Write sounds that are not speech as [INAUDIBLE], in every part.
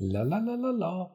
La, la, la, la, la.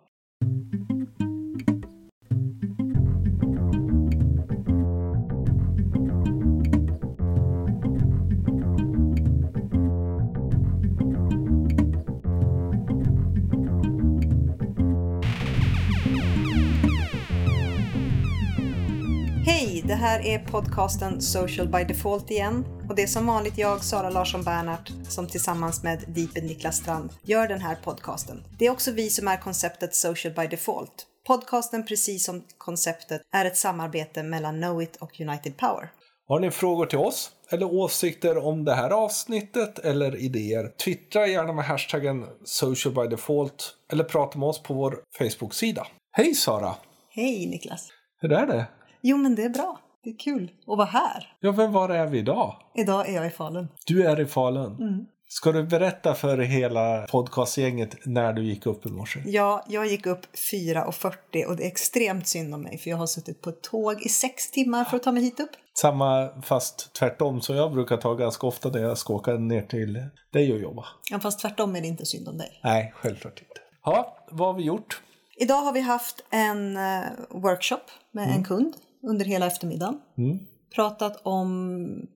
Det här är podcasten Social by Default igen. Och det är som vanligt jag, Sara Larsson Bernhardt, som tillsammans med Deepen Niklas Strand gör den här podcasten. Det är också vi som är konceptet Social by Default. Podcasten, precis som konceptet, är ett samarbete mellan Knowit och United Power. Har ni frågor till oss eller åsikter om det här avsnittet eller idéer? Twittra gärna med hashtaggen social by default eller prata med oss på vår Facebook-sida. Hej Sara! Hej Niklas! Hur är det? Jo men det är bra. Det är kul att vara här. Ja, vem var är vi idag? Idag är jag i Falun. Du är i Falun. Mm. Ska du berätta för hela podcastgänget när du gick upp i morse? Ja, jag gick upp 4.40 och det är extremt synd om mig för jag har suttit på ett tåg i sex timmar för att ta mig hit upp. Samma fast tvärtom som jag brukar ta ganska ofta när jag ska åka ner till dig och jobba. Ja, fast tvärtom är det inte synd om dig. Nej, självklart inte. Ja, vad har vi gjort? Idag har vi haft en eh, workshop med en kund under hela eftermiddagen. Mm. Pratat om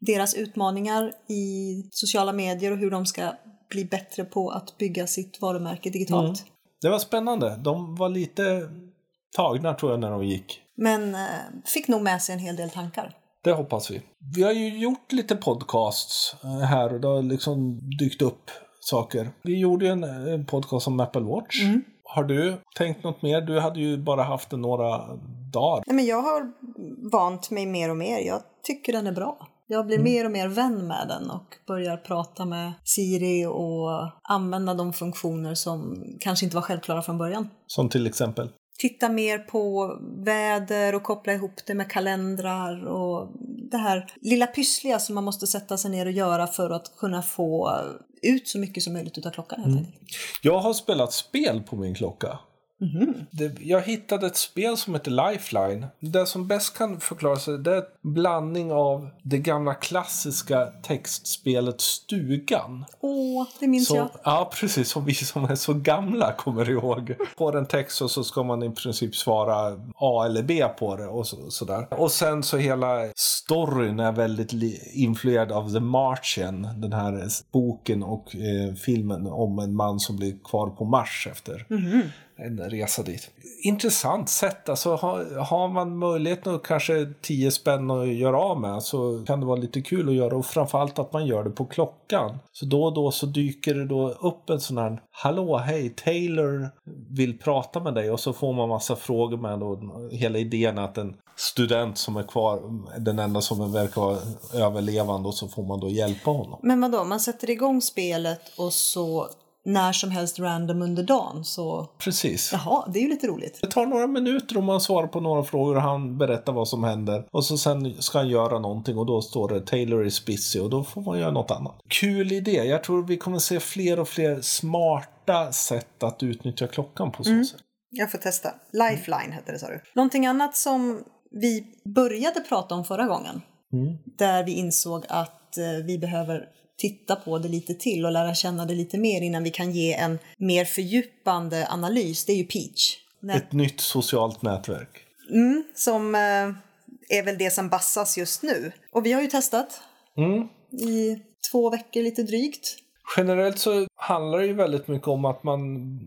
deras utmaningar i sociala medier och hur de ska bli bättre på att bygga sitt varumärke digitalt. Det var spännande. De var lite tagna tror jag när de gick. Men eh, fick nog med sig en hel del tankar. Det hoppas vi. Vi har ju gjort lite podcasts eh, här och det har liksom dykt upp saker. Vi gjorde ju en, en podcast om Apple Watch. Har du tänkt något mer? Du hade ju bara haft den några dagar. Nej, men jag har vant mig mer och mer. Jag tycker den är bra. Jag blir mer och mer vän med den och börjar prata med Siri och använda de funktioner som kanske inte var självklara från början. Som till exempel. Titta mer på väder och koppla ihop det med kalendrar och det här lilla pyssliga som man måste sätta sig ner och göra för att kunna få ut så mycket som möjligt av klockan helt enkelt. Jag har spelat spel på min klocka. Det, jag hittade ett spel som heter Lifeline. Det som bäst kan förklara sig det är en blandning av det gamla klassiska textspelet Stugan. Åh, det minns Så, jag. ja, precis. Som vi som är så gamla kommer ihåg. På en text och så ska man i princip svara A eller B på det och så, sådär. Och sen så hela storyn är väldigt influerad av The Martian. Den här boken och eh, filmen om en man som blir kvar på Mars efter en resa dit. Intressant sätt. Alltså, har, har man möjligheten och kanske 10 spänn att göra av med så kan det vara lite kul att göra. Och framförallt att man gör det på klockan. Så då och då så dyker det då upp en sån här Hallå, hej, Taylor vill prata med dig. Och så får man massa frågor med då. Hela idén att en student som är kvar, den enda som verkar vara överlevande och så får man då hjälpa honom. Men vadå, man sätter igång spelet och så när som helst random under dagen så... Precis. Jaha, det är ju lite roligt. Det tar några minuter om man svarar på några frågor och han berättar vad som händer. Och så sen ska han göra någonting och då står det Taylor is busy och då får man göra något annat. Kul idé. Jag tror vi kommer se fler och fler smarta sätt att utnyttja klockan på så sätt. Jag får testa. Lifeline hette det sa du. Någonting annat som vi började prata om förra gången. Där vi insåg att eh, vi behöver titta på det lite till och lära känna det lite mer innan vi kan ge en mer fördjupande analys. Det är ju Peach. Nät- Ett nytt socialt nätverk. Mm, som eh, är väl det som bassas just nu. Och vi har ju testat Mm. i två veckor lite drygt. Generellt så handlar det ju väldigt mycket om att man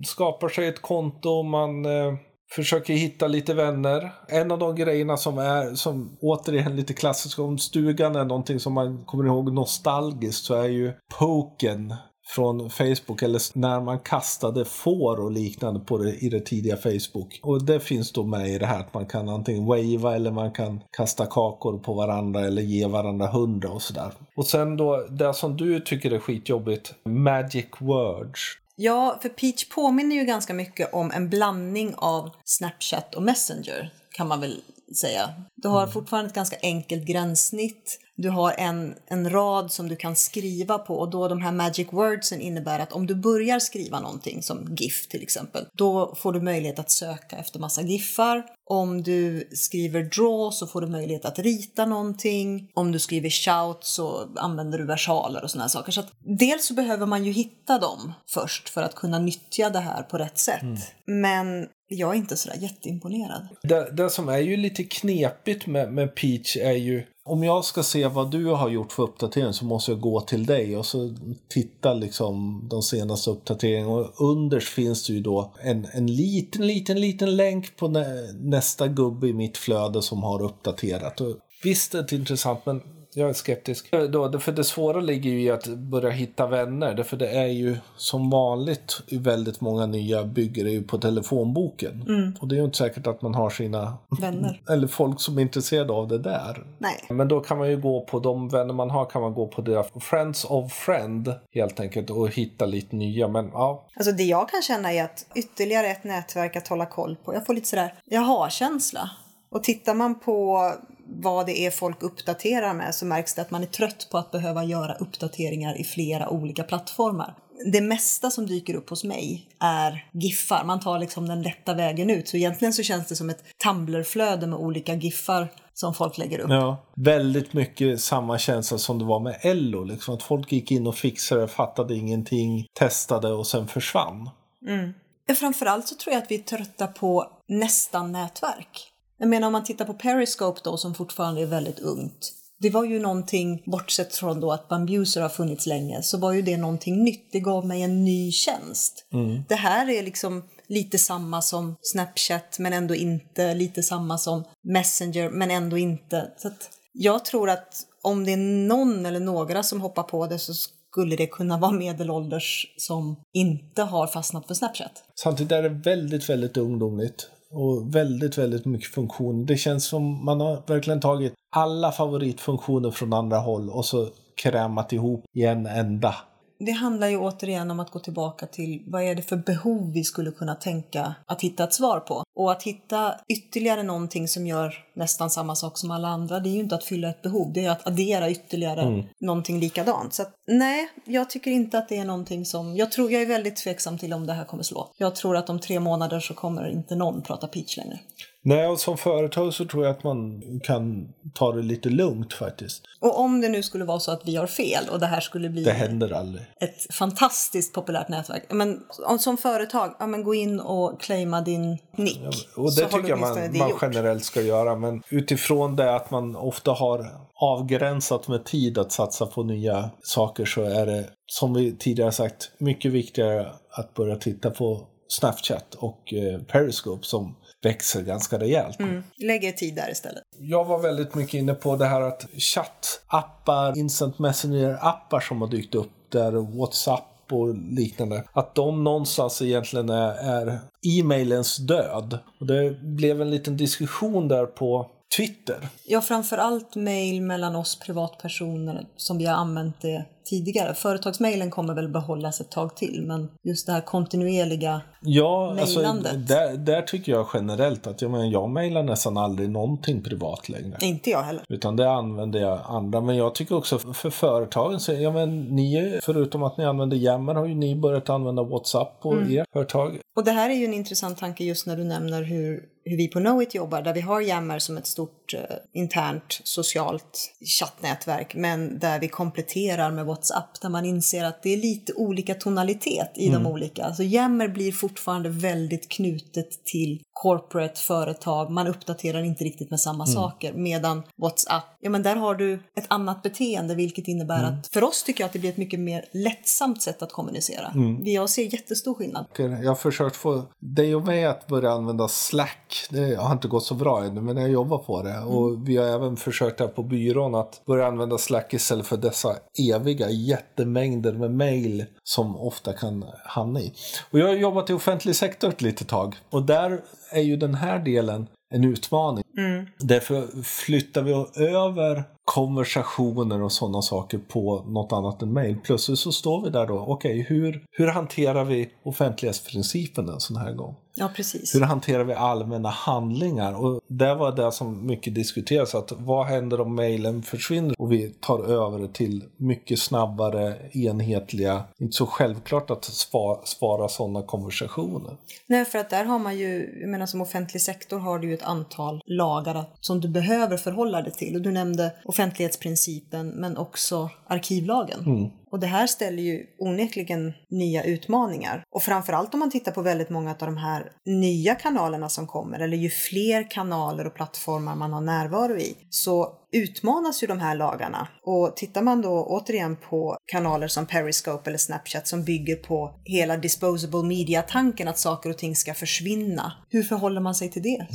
skapar sig ett konto, man eh, försöker hitta lite vänner. En av de grejerna som är, som återigen lite klassiskt om stugan är någonting som man kommer ihåg nostalgiskt så är ju poken från Facebook eller när man kastade får och liknande på det, i det tidiga Facebook. Och det finns då med i det här att man kan antingen wava eller man kan kasta kakor på varandra eller ge varandra hundra och sådär. Och sen då det som du tycker är skitjobbigt, magic words. Ja, för Peach påminner ju ganska mycket om en blandning av Snapchat och Messenger kan man väl säga. Du har fortfarande ett ganska enkelt gränssnitt. Du har en, en rad som du kan skriva på och då de här magic wordsen innebär att om du börjar skriva någonting som GIF till exempel, då får du möjlighet att söka efter massa GIFar. Om du skriver draw så får du möjlighet att rita någonting. Om du skriver shout så använder du versaler och sådana saker. Så att dels så behöver man ju hitta dem först för att kunna nyttja det här på rätt sätt. Mm. Men jag är inte sådär jätteimponerad. Det, det som är ju lite knepigt med, med Peach är ju om jag ska se vad du har gjort för uppdatering så måste jag gå till dig och så titta liksom de senaste uppdateringarna. Och underst finns det ju då en, en liten, liten, liten länk på nä, nästa gubbe i mitt flöde som har uppdaterat. Och visst, det är intressant, men jag är skeptisk. Då, för det svåra ligger ju i att börja hitta vänner. För det är ju som vanligt väldigt många nya bygger ju på telefonboken. Mm. Och det är ju inte säkert att man har sina vänner. [LAUGHS] Eller folk som är intresserade av det där. Nej. Men då kan man ju gå på de vänner man har kan man gå på deras Friends of Friend helt enkelt och hitta lite nya. Men ja. Alltså det jag kan känna är att ytterligare ett nätverk att hålla koll på. Jag får lite sådär, jag har känsla. Och tittar man på vad det är folk uppdaterar med så märks det att man är trött på att behöva göra uppdateringar i flera olika plattformar. Det mesta som dyker upp hos mig är giffar. Man tar liksom den lätta vägen ut. Så egentligen så känns det som ett Tumblr-flöde med olika giffar som folk lägger upp. Ja, väldigt mycket samma känsla som det var med Ello. Liksom att folk gick in och fixade, fattade ingenting, testade och sen försvann. Mm. Framförallt så tror jag att vi är trötta på nästan nätverk. Jag menar om man tittar på Periscope då som fortfarande är väldigt ungt. Det var ju någonting, bortsett från då att Bambuser har funnits länge, så var ju det någonting nytt. Det gav mig en ny tjänst. Mm. Det här är liksom lite samma som Snapchat men ändå inte. Lite samma som Messenger men ändå inte. Så jag tror att om det är någon eller några som hoppar på det så skulle det kunna vara medelålders som inte har fastnat för Snapchat. Samtidigt är det väldigt, väldigt ungdomligt och väldigt, väldigt mycket funktioner. Det känns som man har verkligen tagit alla favoritfunktioner från andra håll och så krämat ihop i en enda det handlar ju återigen om att gå tillbaka till vad är det för behov vi skulle kunna tänka att hitta ett svar på. Och att hitta ytterligare någonting som gör nästan samma sak som alla andra, det är ju inte att fylla ett behov, det är att addera ytterligare mm. någonting likadant. Så att, nej, jag tycker inte att det är någonting som, jag tror, jag är väldigt tveksam till om det här kommer slå. Jag tror att om tre månader så kommer inte någon prata peach längre. Nej, och som företag så tror jag att man kan ta det lite lugnt faktiskt. Och om det nu skulle vara så att vi har fel och det här skulle bli det händer aldrig. ett fantastiskt populärt nätverk. Men som företag, ja, men gå in och claima din nick. Ja, och det tycker jag man, man generellt ska göra. Men utifrån det att man ofta har avgränsat med tid att satsa på nya saker så är det, som vi tidigare sagt, mycket viktigare att börja titta på Snapchat och eh, Periscope som växer ganska rejält. Mm. Lägger tid där istället. Jag var väldigt mycket inne på det här att chattappar, instant messenger-appar som har dykt upp där WhatsApp och liknande. Att de någonstans egentligen är, är e-mailens död. Och det blev en liten diskussion där på Twitter. Ja, framför allt mail mellan oss privatpersoner som vi har använt det tidigare. Företagsmailen kommer väl behållas ett tag till, men just det här kontinuerliga ja, alltså, där, där tycker jag generellt att jag, menar, jag mailar nästan aldrig någonting privat längre. Inte jag heller. Utan det använder jag andra. Men jag tycker också för företagen, så, ja, men ni, förutom att ni använder Yammer har ju ni börjat använda WhatsApp på mm. ert företag. Och det här är ju en intressant tanke just när du nämner hur hur vi på Knowit jobbar, där vi har Yammer som ett stort eh, internt socialt chattnätverk, men där vi kompletterar med WhatsApp, där man inser att det är lite olika tonalitet i mm. de olika. Alltså Yammer blir fortfarande väldigt knutet till corporate företag, man uppdaterar inte riktigt med samma mm. saker. Medan WhatsApp, ja men där har du ett annat beteende vilket innebär mm. att för oss tycker jag att det blir ett mycket mer lättsamt sätt att kommunicera. Mm. Jag ser jättestor skillnad. Jag har försökt få dig och mig att börja använda Slack. Det har inte gått så bra ännu men jag jobbar på det. Och mm. vi har även försökt här på byrån att börja använda Slack istället för dessa eviga jättemängder med mail som ofta kan hamna i. Och jag har jobbat i offentlig sektor ett litet tag och där är ju den här delen en utmaning. Mm. Därför flyttar vi över konversationer och sådana saker på något annat än mail. Plötsligt så står vi där då, okej, okay, hur, hur hanterar vi offentlighetsprincipen en sån här gång? Ja, precis. Hur hanterar vi allmänna handlingar? Och det var det som mycket diskuteras. Att vad händer om mejlen försvinner och vi tar över det till mycket snabbare, enhetliga, inte så självklart att svara, svara sådana konversationer. Nej, för att där har man ju, jag menar som offentlig sektor har du ju ett antal lagar som du behöver förhålla dig till. Och du nämnde offentlighetsprincipen men också arkivlagen. Mm. Och det här ställer ju onekligen nya utmaningar. Och framförallt om man tittar på väldigt många av de här nya kanalerna som kommer, eller ju fler kanaler och plattformar man har närvaro i, så utmanas ju de här lagarna. Och tittar man då återigen på kanaler som Periscope eller Snapchat som bygger på hela disposable media-tanken att saker och ting ska försvinna. Hur förhåller man sig till det?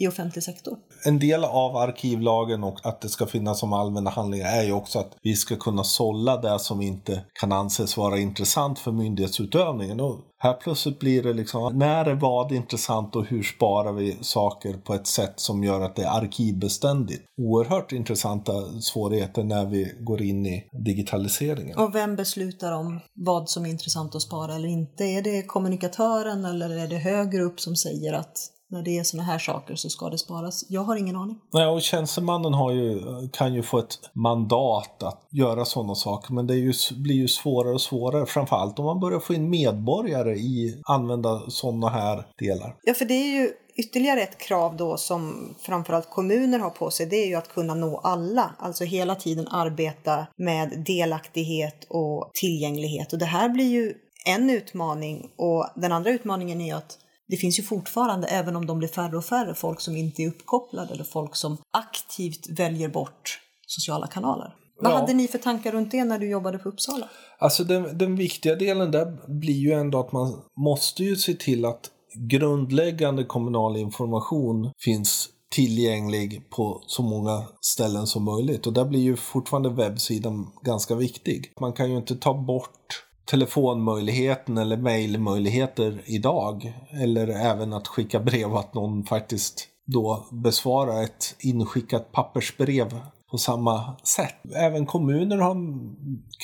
i offentlig sektor. En del av arkivlagen och att det ska finnas som allmänna handlingar är ju också att vi ska kunna sålla det som inte kan anses vara intressant för myndighetsutövningen. Och här plötsligt blir det liksom, när är vad intressant och hur sparar vi saker på ett sätt som gör att det är arkivbeständigt? Oerhört intressanta svårigheter när vi går in i digitaliseringen. Och vem beslutar om vad som är intressant att spara eller inte? Är det kommunikatören eller är det högre upp som säger att när det är såna här saker så ska det sparas. Jag har ingen aning. Nej, och tjänstemannen har ju, kan ju få ett mandat att göra sådana saker, men det ju, blir ju svårare och svårare, framförallt om man börjar få in medborgare i använda sådana här delar. Ja, för det är ju ytterligare ett krav då som framförallt kommuner har på sig, det är ju att kunna nå alla. Alltså hela tiden arbeta med delaktighet och tillgänglighet. Och det här blir ju en utmaning och den andra utmaningen är att det finns ju fortfarande, även om de blir färre och färre, folk som inte är uppkopplade eller folk som aktivt väljer bort sociala kanaler. Vad Ja. hade ni för tankar runt det när du jobbade på Uppsala? Alltså den, den viktiga delen där blir ju ändå att man måste ju se till att grundläggande kommunal information finns tillgänglig på så många ställen som möjligt. Och där blir ju fortfarande webbsidan ganska viktig. Man kan ju inte ta bort telefonmöjligheten eller mejlmöjligheter idag. Eller även att skicka brev, och att någon faktiskt då besvarar ett inskickat pappersbrev på samma sätt. Även kommuner har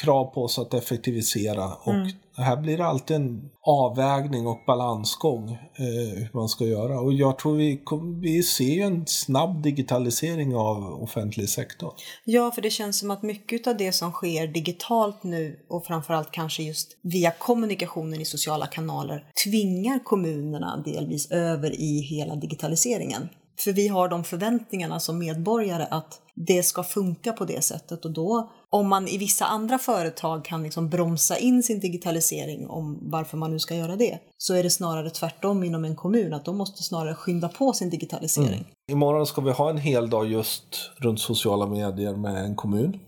krav på sig att effektivisera och här blir det alltid en avvägning och balansgång eh, hur man ska göra. Och jag tror vi, vi ser ju en snabb digitalisering av offentlig sektor. Ja, för det känns som att mycket av det som sker digitalt nu och framförallt kanske just via kommunikationen i sociala kanaler tvingar kommunerna delvis över i hela digitaliseringen. För vi har de förväntningarna som medborgare att det ska funka på det sättet och då om man i vissa andra företag kan liksom bromsa in sin digitalisering om varför man nu ska göra det så är det snarare tvärtom inom en kommun att de måste snarare skynda på sin digitalisering. Imorgon ska vi ha en hel dag just runt sociala medier med en kommun.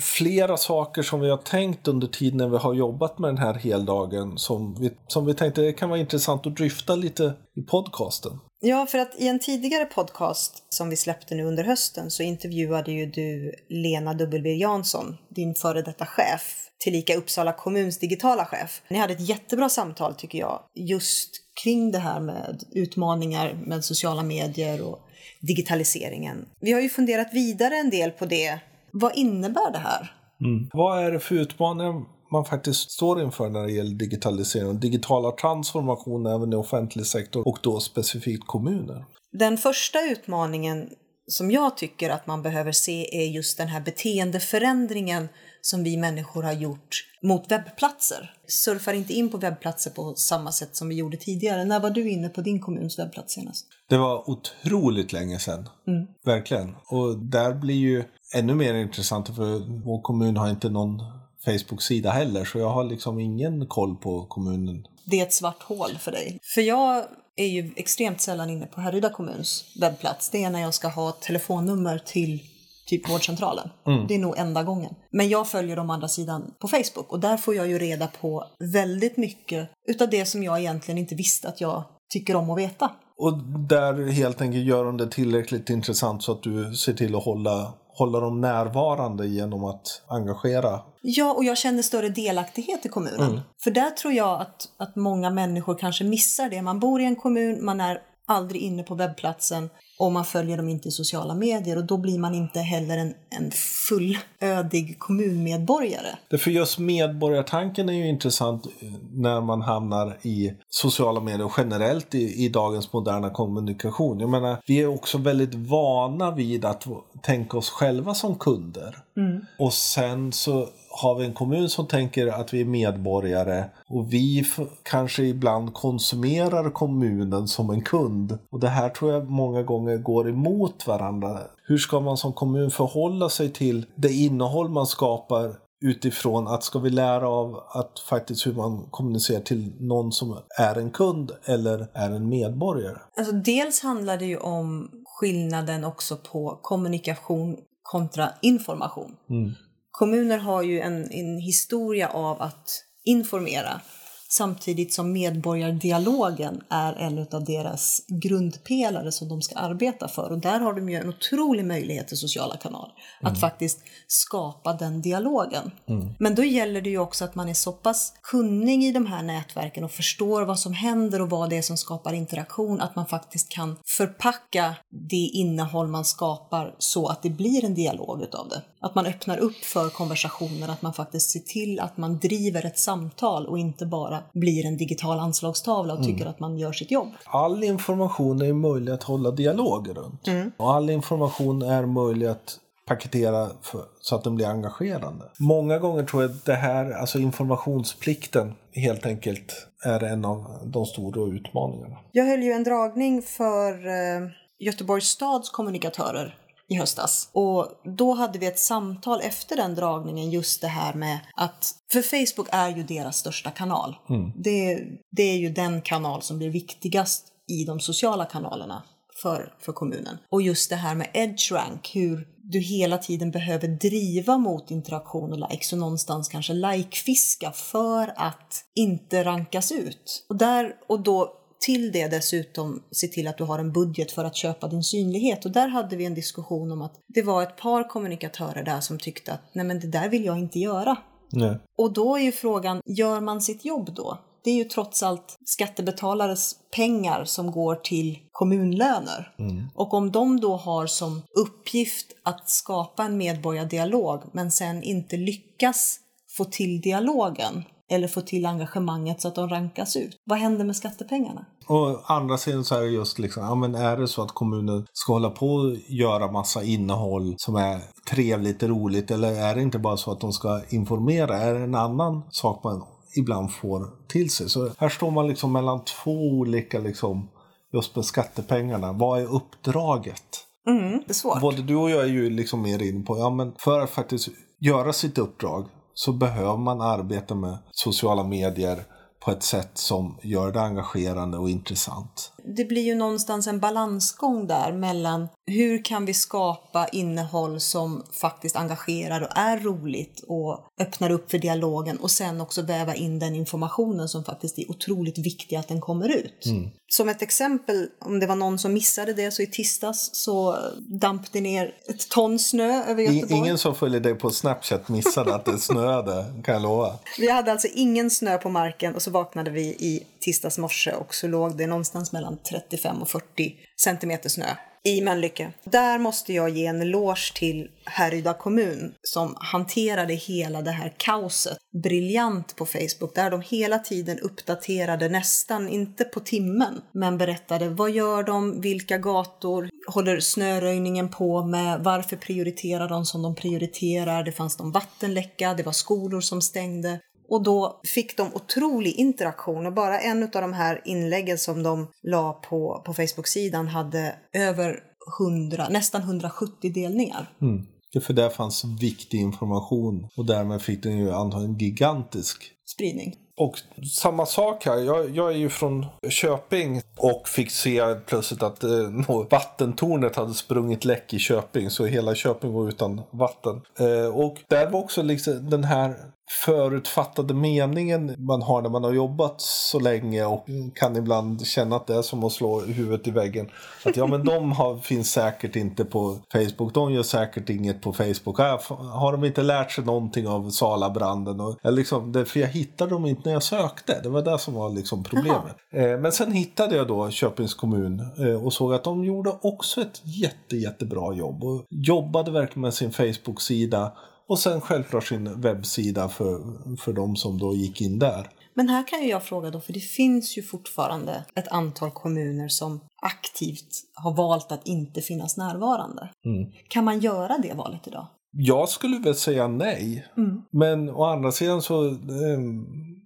Flera saker som vi har tänkt under tiden när vi har jobbat med den här heldagen som vi, som vi tänkte det kan vara intressant att dryfta lite i podcasten. Ja, för att i en tidigare podcast som vi släppte nu under hösten så intervjuade ju du Lena W Jansson, din före detta chef, tillika Uppsala kommuns digitala chef. Ni hade ett jättebra samtal tycker jag, just kring det här med utmaningar med sociala medier och digitaliseringen. Vi har ju funderat vidare en del på det. Vad innebär det här? Mm. Vad är det för utmaningar man faktiskt står inför när det gäller digitalisering och digitala transformation även i offentlig sektor och då specifikt kommuner? Den första utmaningen som jag tycker att man behöver se är just den här beteendeförändringen som vi människor har gjort mot webbplatser. Surfar inte in på webbplatser på samma sätt som vi gjorde tidigare. När var du inne på din kommuns webbplats senast? Det var otroligt länge sedan. Verkligen. Och där blir ju ännu mer intressant för vår kommun har inte någon Facebook-sida heller så jag har liksom ingen koll på kommunen. Det är ett svart hål för dig. För jag är ju extremt sällan inne på Härryda kommuns webbplats. Det är när jag ska ha telefonnummer till typ vårdcentralen. Det är nog enda gången. Men jag följer de andra sidan på Facebook och där får jag ju reda på väldigt mycket utav det som jag egentligen inte visste att jag tycker om att veta. Och där helt enkelt gör de det tillräckligt intressant så att du ser till att hålla, hålla dem närvarande genom att engagera. Ja, och jag känner större delaktighet i kommunen. För där tror jag att, att många människor kanske missar det. Man bor i en kommun, man är aldrig inne på webbplatsen och man följer dem inte i sociala medier och då blir man inte heller en, en fullödig kommunmedborgare. För just medborgartanken är ju intressant när man hamnar i sociala medier och generellt i, i dagens moderna kommunikation. Jag menar, vi är också väldigt vana vid att tänka oss själva som kunder. Mm. Och sen så har vi en kommun som tänker att vi är medborgare och vi kanske ibland konsumerar kommunen som en kund. Och det här tror jag många gånger går emot varandra. Hur ska man som kommun förhålla sig till det innehåll man skapar utifrån att ska vi lära av att faktiskt hur man kommunicerar till någon som är en kund eller är en medborgare? Alltså dels handlar det ju om skillnaden också på kommunikation kontra information. Mm. Kommuner har ju en, en historia av att informera samtidigt som medborgardialogen är en av deras grundpelare som de ska arbeta för. Och där har de ju en otrolig möjlighet till sociala kanaler, mm. att faktiskt skapa den dialogen. Mm. Men då gäller det ju också att man är så pass kunnig i de här nätverken och förstår vad som händer och vad det är som skapar interaktion, att man faktiskt kan förpacka det innehåll man skapar så att det blir en dialog utav det. Att man öppnar upp för konversationer, att man faktiskt ser till att man driver ett samtal och inte bara blir en digital anslagstavla och tycker mm. att man gör sitt jobb. All information är möjlig att hålla dialog runt. Mm. Och all information är möjlig att paketera för, så att den blir engagerande. Många gånger tror jag att det här, alltså informationsplikten helt enkelt är en av de stora utmaningarna. Jag höll ju en dragning för eh, Göteborgs stads kommunikatörer i höstas. Och då hade vi ett samtal efter den dragningen just det här med att, för Facebook är ju deras största kanal. Mm. Det, det är ju den kanal som blir viktigast i de sociala kanalerna för, för kommunen. Och just det här med edge rank, hur du hela tiden behöver driva mot interaktion och likes och någonstans kanske like-fiska för att inte rankas ut. Och, där, och då till det dessutom se till att du har en budget för att köpa din synlighet. Och där hade vi en diskussion om att det var ett par kommunikatörer där som tyckte att nej men det där vill jag inte göra. Nej. Och då är ju frågan, gör man sitt jobb då? Det är ju trots allt skattebetalares pengar som går till kommunlöner. Mm. Och om de då har som uppgift att skapa en medborgardialog men sen inte lyckas få till dialogen eller få till engagemanget så att de rankas ut. Vad händer med skattepengarna? Och andra sidan så är det just liksom, ja men är det så att kommunen ska hålla på och göra massa innehåll som är trevligt, roligt eller är det inte bara så att de ska informera? Är det en annan sak man ibland får till sig? Så här står man liksom mellan två olika liksom, just med skattepengarna. Vad är uppdraget? Mm, det är svårt. Både du och jag är ju liksom mer inne på, ja men för att faktiskt göra sitt uppdrag så behöver man arbeta med sociala medier på ett sätt som gör det engagerande och intressant. Det blir ju någonstans en balansgång där mellan hur kan vi skapa innehåll som faktiskt engagerar och är roligt och öppnar upp för dialogen och sen också väva in den informationen som faktiskt är otroligt viktig att den kommer ut. Mm. Som ett exempel, om det var någon som missade det, så i tisdags så damp det ner ett ton snö över Göteborg. Ingen som följer dig på Snapchat missade att det snöade, kan jag lova. Vi hade alltså ingen snö på marken och så vaknade vi i tisdags morse och så låg det någonstans mellan 35 och 40 centimeter snö i Mölnlycke. Där måste jag ge en eloge till Härryda kommun som hanterade hela det här kaoset briljant på Facebook där de hela tiden uppdaterade nästan, inte på timmen, men berättade vad gör de, vilka gator håller snöröjningen på med, varför prioriterar de som de prioriterar, det fanns någon vattenläcka, det var skolor som stängde. Och då fick de otrolig interaktion och bara en av de här inläggen som de la på, på Facebook-sidan hade över 100, nästan 170 delningar. Mm. För där fanns viktig information och därmed fick den ju antagligen gigantisk spridning. Och samma sak här, jag, jag, är ju från Köping och fick se plötsligt att eh, vattentornet hade sprungit läck i Köping så hela Köping var utan vatten. Eh, och där var också liksom den här förutfattade meningen man har när man har jobbat så länge och kan ibland känna att det är som att slå huvudet i väggen. Att ja, men de har, finns säkert inte på Facebook, de gör säkert inget på Facebook. Har de inte lärt sig någonting av Salabranden? Och, liksom, det, för jag hittade dem inte när jag sökte, det var det som var liksom problemet. Eh, men sen hittade jag då Köpings kommun eh, och såg att de gjorde också ett jätte, jättebra jobb och jobbade verkligen med sin Facebook-sida och sen självklart sin webbsida för, för de som då gick in där. Men här kan ju jag fråga då, för det finns ju fortfarande ett antal kommuner som aktivt har valt att inte finnas närvarande. Mm. Kan man göra det valet idag? Jag skulle väl säga nej. Mm. Men å andra sidan så eh,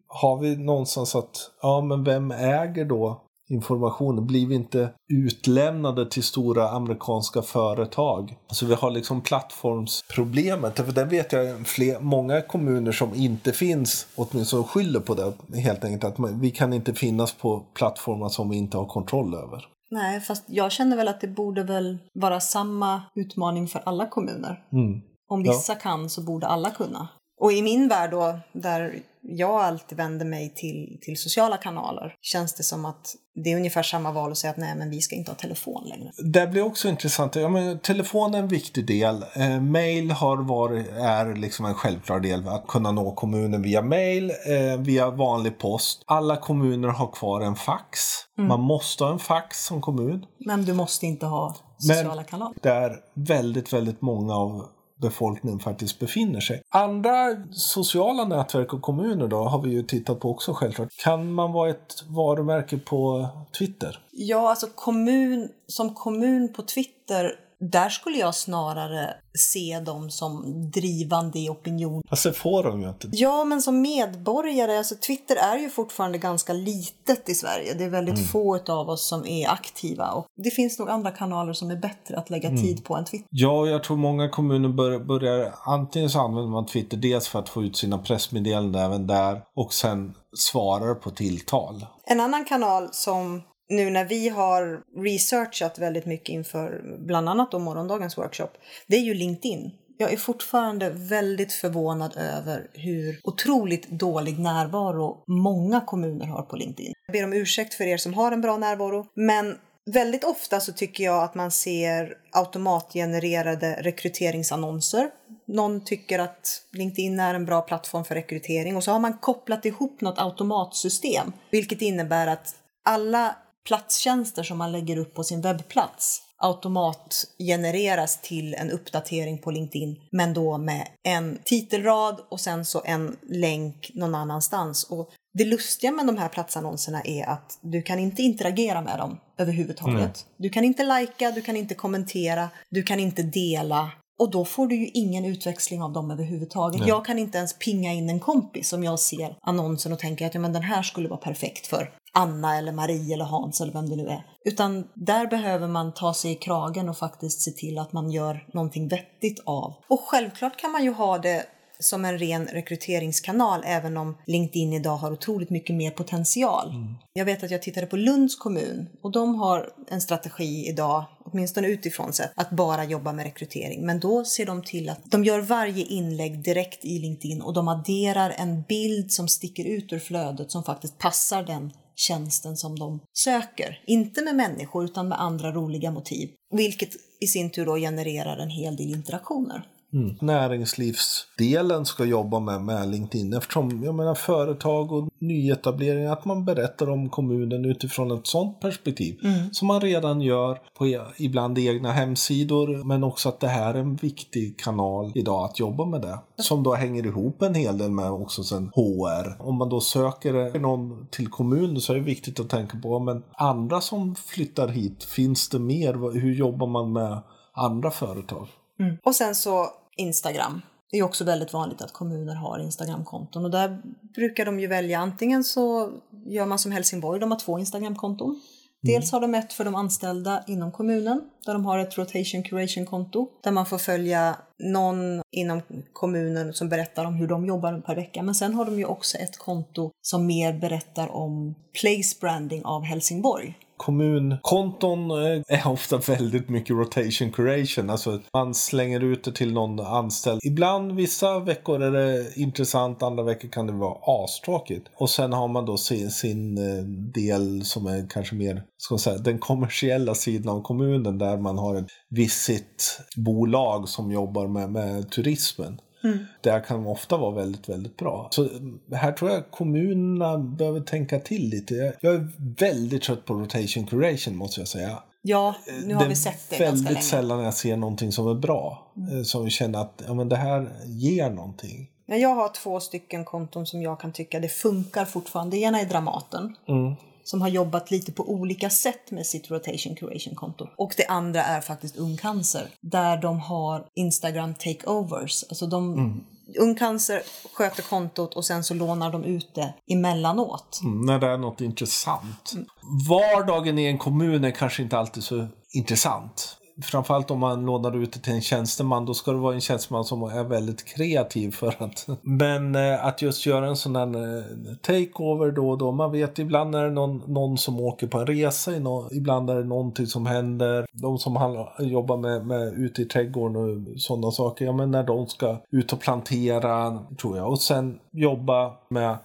har vi någonstans att, ja men vem äger då informationen? Blir vi inte utlämnade till stora amerikanska företag? Alltså vi har liksom plattformsproblemet. För där vet jag fler, många kommuner som inte finns, åtminstone skyller på det helt enkelt. Att vi kan inte finnas på plattformar som vi inte har kontroll över. Nej, fast jag känner väl att det borde väl vara samma utmaning för alla kommuner. Mm. Om vissa ja. kan så borde alla kunna. Och i min värld då, där jag alltid vänder mig till, till sociala kanaler känns det som att det är ungefär samma val att säga att nej men vi ska inte ha telefon längre. Det blir också intressant. Ja, men, telefon är en viktig del. Eh, mail har varit, är liksom en självklar del. Att kunna nå kommunen via mail, eh, via vanlig post. Alla kommuner har kvar en fax. Mm. Man måste ha en fax som kommun. Men du måste inte ha sociala men kanaler. Där väldigt, väldigt många av befolkningen faktiskt befinner sig. Andra sociala nätverk och kommuner då har vi ju tittat på också självklart. Kan man vara ett varumärke på Twitter? Ja, alltså kommun, som kommun på Twitter där skulle jag snarare se dem som drivande i opinion. Alltså får de ju inte. Ja, men som medborgare, alltså Twitter är ju fortfarande ganska litet i Sverige. Det är väldigt mm. få av oss som är aktiva och det finns nog andra kanaler som är bättre att lägga mm. tid på än Twitter. Ja, jag tror många kommuner börjar, börjar antingen så använder man Twitter dels för att få ut sina pressmeddelanden även där och sen svarar på tilltal. En annan kanal som nu när vi har researchat väldigt mycket inför bland annat då morgondagens workshop, det är ju LinkedIn. Jag är fortfarande väldigt förvånad över hur otroligt dålig närvaro många kommuner har på LinkedIn. Jag ber om ursäkt för er som har en bra närvaro, men väldigt ofta så tycker jag att man ser automatgenererade rekryteringsannonser. Någon tycker att LinkedIn är en bra plattform för rekrytering och så har man kopplat ihop något automatsystem, vilket innebär att alla platstjänster som man lägger upp på sin webbplats automatgenereras till en uppdatering på LinkedIn men då med en titelrad och sen så en länk någon annanstans. Och det lustiga med de här platsannonserna är att du kan inte interagera med dem överhuvudtaget. Mm. Du kan inte lajka, du kan inte kommentera, du kan inte dela och då får du ju ingen utväxling av dem överhuvudtaget. Nej. Jag kan inte ens pinga in en kompis om jag ser annonsen och tänker att ja, men den här skulle vara perfekt för Anna eller Marie eller Hans eller vem det nu är. Utan där behöver man ta sig i kragen och faktiskt se till att man gör någonting vettigt av. Och självklart kan man ju ha det som en ren rekryteringskanal även om LinkedIn idag har otroligt mycket mer potential. Mm. Jag vet att jag tittade på Lunds kommun och de har en strategi idag, åtminstone utifrån sett, att bara jobba med rekrytering. Men då ser de till att de gör varje inlägg direkt i LinkedIn och de adderar en bild som sticker ut ur flödet som faktiskt passar den tjänsten som de söker. Inte med människor utan med andra roliga motiv. Vilket i sin tur då genererar en hel del interaktioner. Mm. Näringslivsdelen ska jobba med, med LinkedIn eftersom jag menar, företag och nyetableringar, att man berättar om kommunen utifrån ett sådant perspektiv. Mm. Som man redan gör på e, ibland egna hemsidor men också att det här är en viktig kanal idag att jobba med det. Som då hänger ihop en hel del med också sen HR. Om man då söker någon till kommunen så är det viktigt att tänka på men andra som flyttar hit, finns det mer? Hur jobbar man med andra företag? Mm. Och sen så Instagram. Det är också väldigt vanligt att kommuner har Instagramkonton och där brukar de ju välja antingen så gör man som Helsingborg, de har två Instagramkonton. Mm. Dels har de ett för de anställda inom kommunen där de har ett rotation curation-konto där man får följa någon inom kommunen som berättar om hur de jobbar per vecka. Men sen har de ju också ett konto som mer berättar om place branding av Helsingborg Kommunkonton eh, är ofta väldigt mycket rotation curation. Alltså man slänger ut det till någon anställd. Ibland, vissa veckor är det intressant, andra veckor kan det vara astråkigt. Och sen har man då sin, sin eh, del som är kanske mer, ska man säga, den kommersiella sidan av kommunen där man har ett visitbolag som jobbar med, med turismen. Mm. Det kan ofta vara väldigt, väldigt bra. Så här tror jag kommunerna behöver tänka till lite. Jag är väldigt trött på rotation curation måste jag säga. Ja, nu har det vi sett det ganska länge. Väldigt sällan jag ser någonting som är bra. Mm. Som känner att ja, men det här ger någonting. Jag har två stycken konton som jag kan tycka det funkar fortfarande. Det ena är Dramaten. Mm som har jobbat lite på olika sätt med sitt rotation curation konto. Och det andra är faktiskt Ung Cancer där de har Instagram takeovers. Alltså de, mm. Ung Cancer sköter kontot och sen så lånar de ut det emellanåt. Mm, när det är något intressant. Mm. Vardagen i en kommun är kanske inte alltid så intressant framförallt om man lånar ut det till en tjänsteman, då ska det vara en tjänsteman som är väldigt kreativ för att... Men eh, att just göra en sån här eh, takeover då och då, man vet ibland är det någon, någon som åker på en resa, ibland är det någonting som händer. De som jobbar med, med ute i trädgården och sådana saker, ja men när de ska ut och plantera, tror jag. Och sen jobba med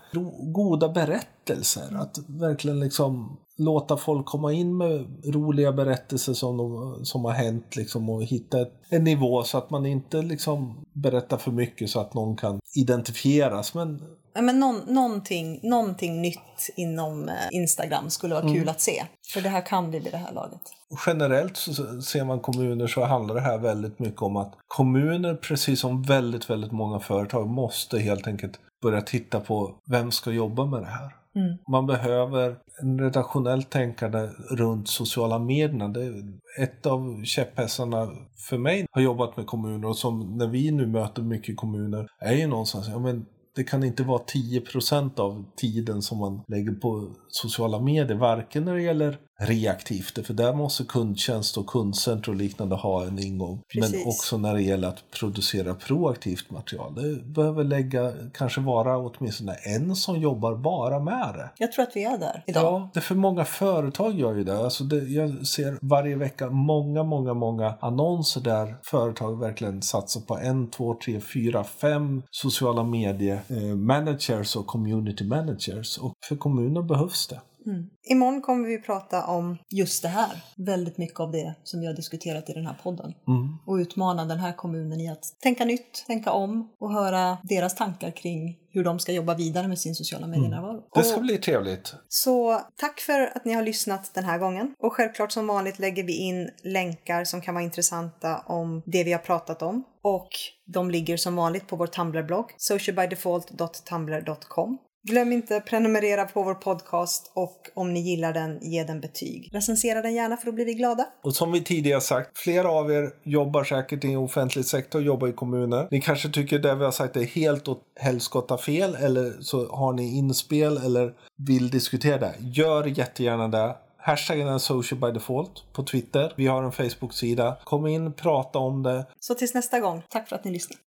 goda berättelser, att verkligen liksom låta folk komma in med roliga berättelser som, de, som har hänt liksom, och hitta ett, en nivå så att man inte liksom berättar för mycket så att någon kan identifieras. Men Ja, men någon, någonting, någonting nytt inom eh, Instagram skulle vara mm. kul att se. För det här kan vi vid det här laget. Generellt så ser man kommuner så handlar det här väldigt mycket om att kommuner, precis som väldigt, väldigt många företag, måste helt enkelt börja titta på vem ska jobba med det här. Mm. Man behöver en redaktionellt tänkande runt sociala medierna. Det är ett av käpphästarna för mig har jobbat med kommuner och som när vi nu möter mycket kommuner är ju någonstans, ja men det kan inte vara 10% av tiden som man lägger på sociala medier, varken när det gäller reaktivt, för där måste kundtjänst och kundcenter och liknande ha en ingång. Precis. Men också när det gäller att producera proaktivt material. Det behöver lägga, kanske vara åtminstone en som jobbar bara med det. Jag tror att vi är där idag. Ja, det för många företag gör ju det. Alltså det, Jag ser varje vecka många, många, många annonser där företag verkligen satsar på en, två, tre, fyra, fem sociala medie eh, managers och community managers. Och för kommuner behövs det. Mm. Imorgon kommer vi prata om just det här. Väldigt mycket av det som vi har diskuterat i den här podden. Mm. Och utmana den här kommunen i att tänka nytt, tänka om och höra deras tankar kring hur de ska jobba vidare med sin sociala medienärvaro. Mm. Det ska bli trevligt. Så tack för att ni har lyssnat den här gången. Och självklart som vanligt lägger vi in länkar som kan vara intressanta om det vi har pratat om. Och de ligger som vanligt på vår Tumblr-blogg, socialbydefault.tumblr.com. Glöm inte prenumerera på vår podcast och om ni gillar den, ge den betyg. Recensera den gärna för då blir vi glada. Och som vi tidigare sagt, flera av er jobbar säkert i offentlig sektor, jobbar i kommuner. Ni kanske tycker det vi har sagt är helt åt helskotta fel eller så har ni inspel eller vill diskutera det. Gör jättegärna det. Hashtaggen är social by default på Twitter. Vi har en Facebook-sida. Kom in, prata om det. Så tills nästa gång, tack för att ni lyssnade.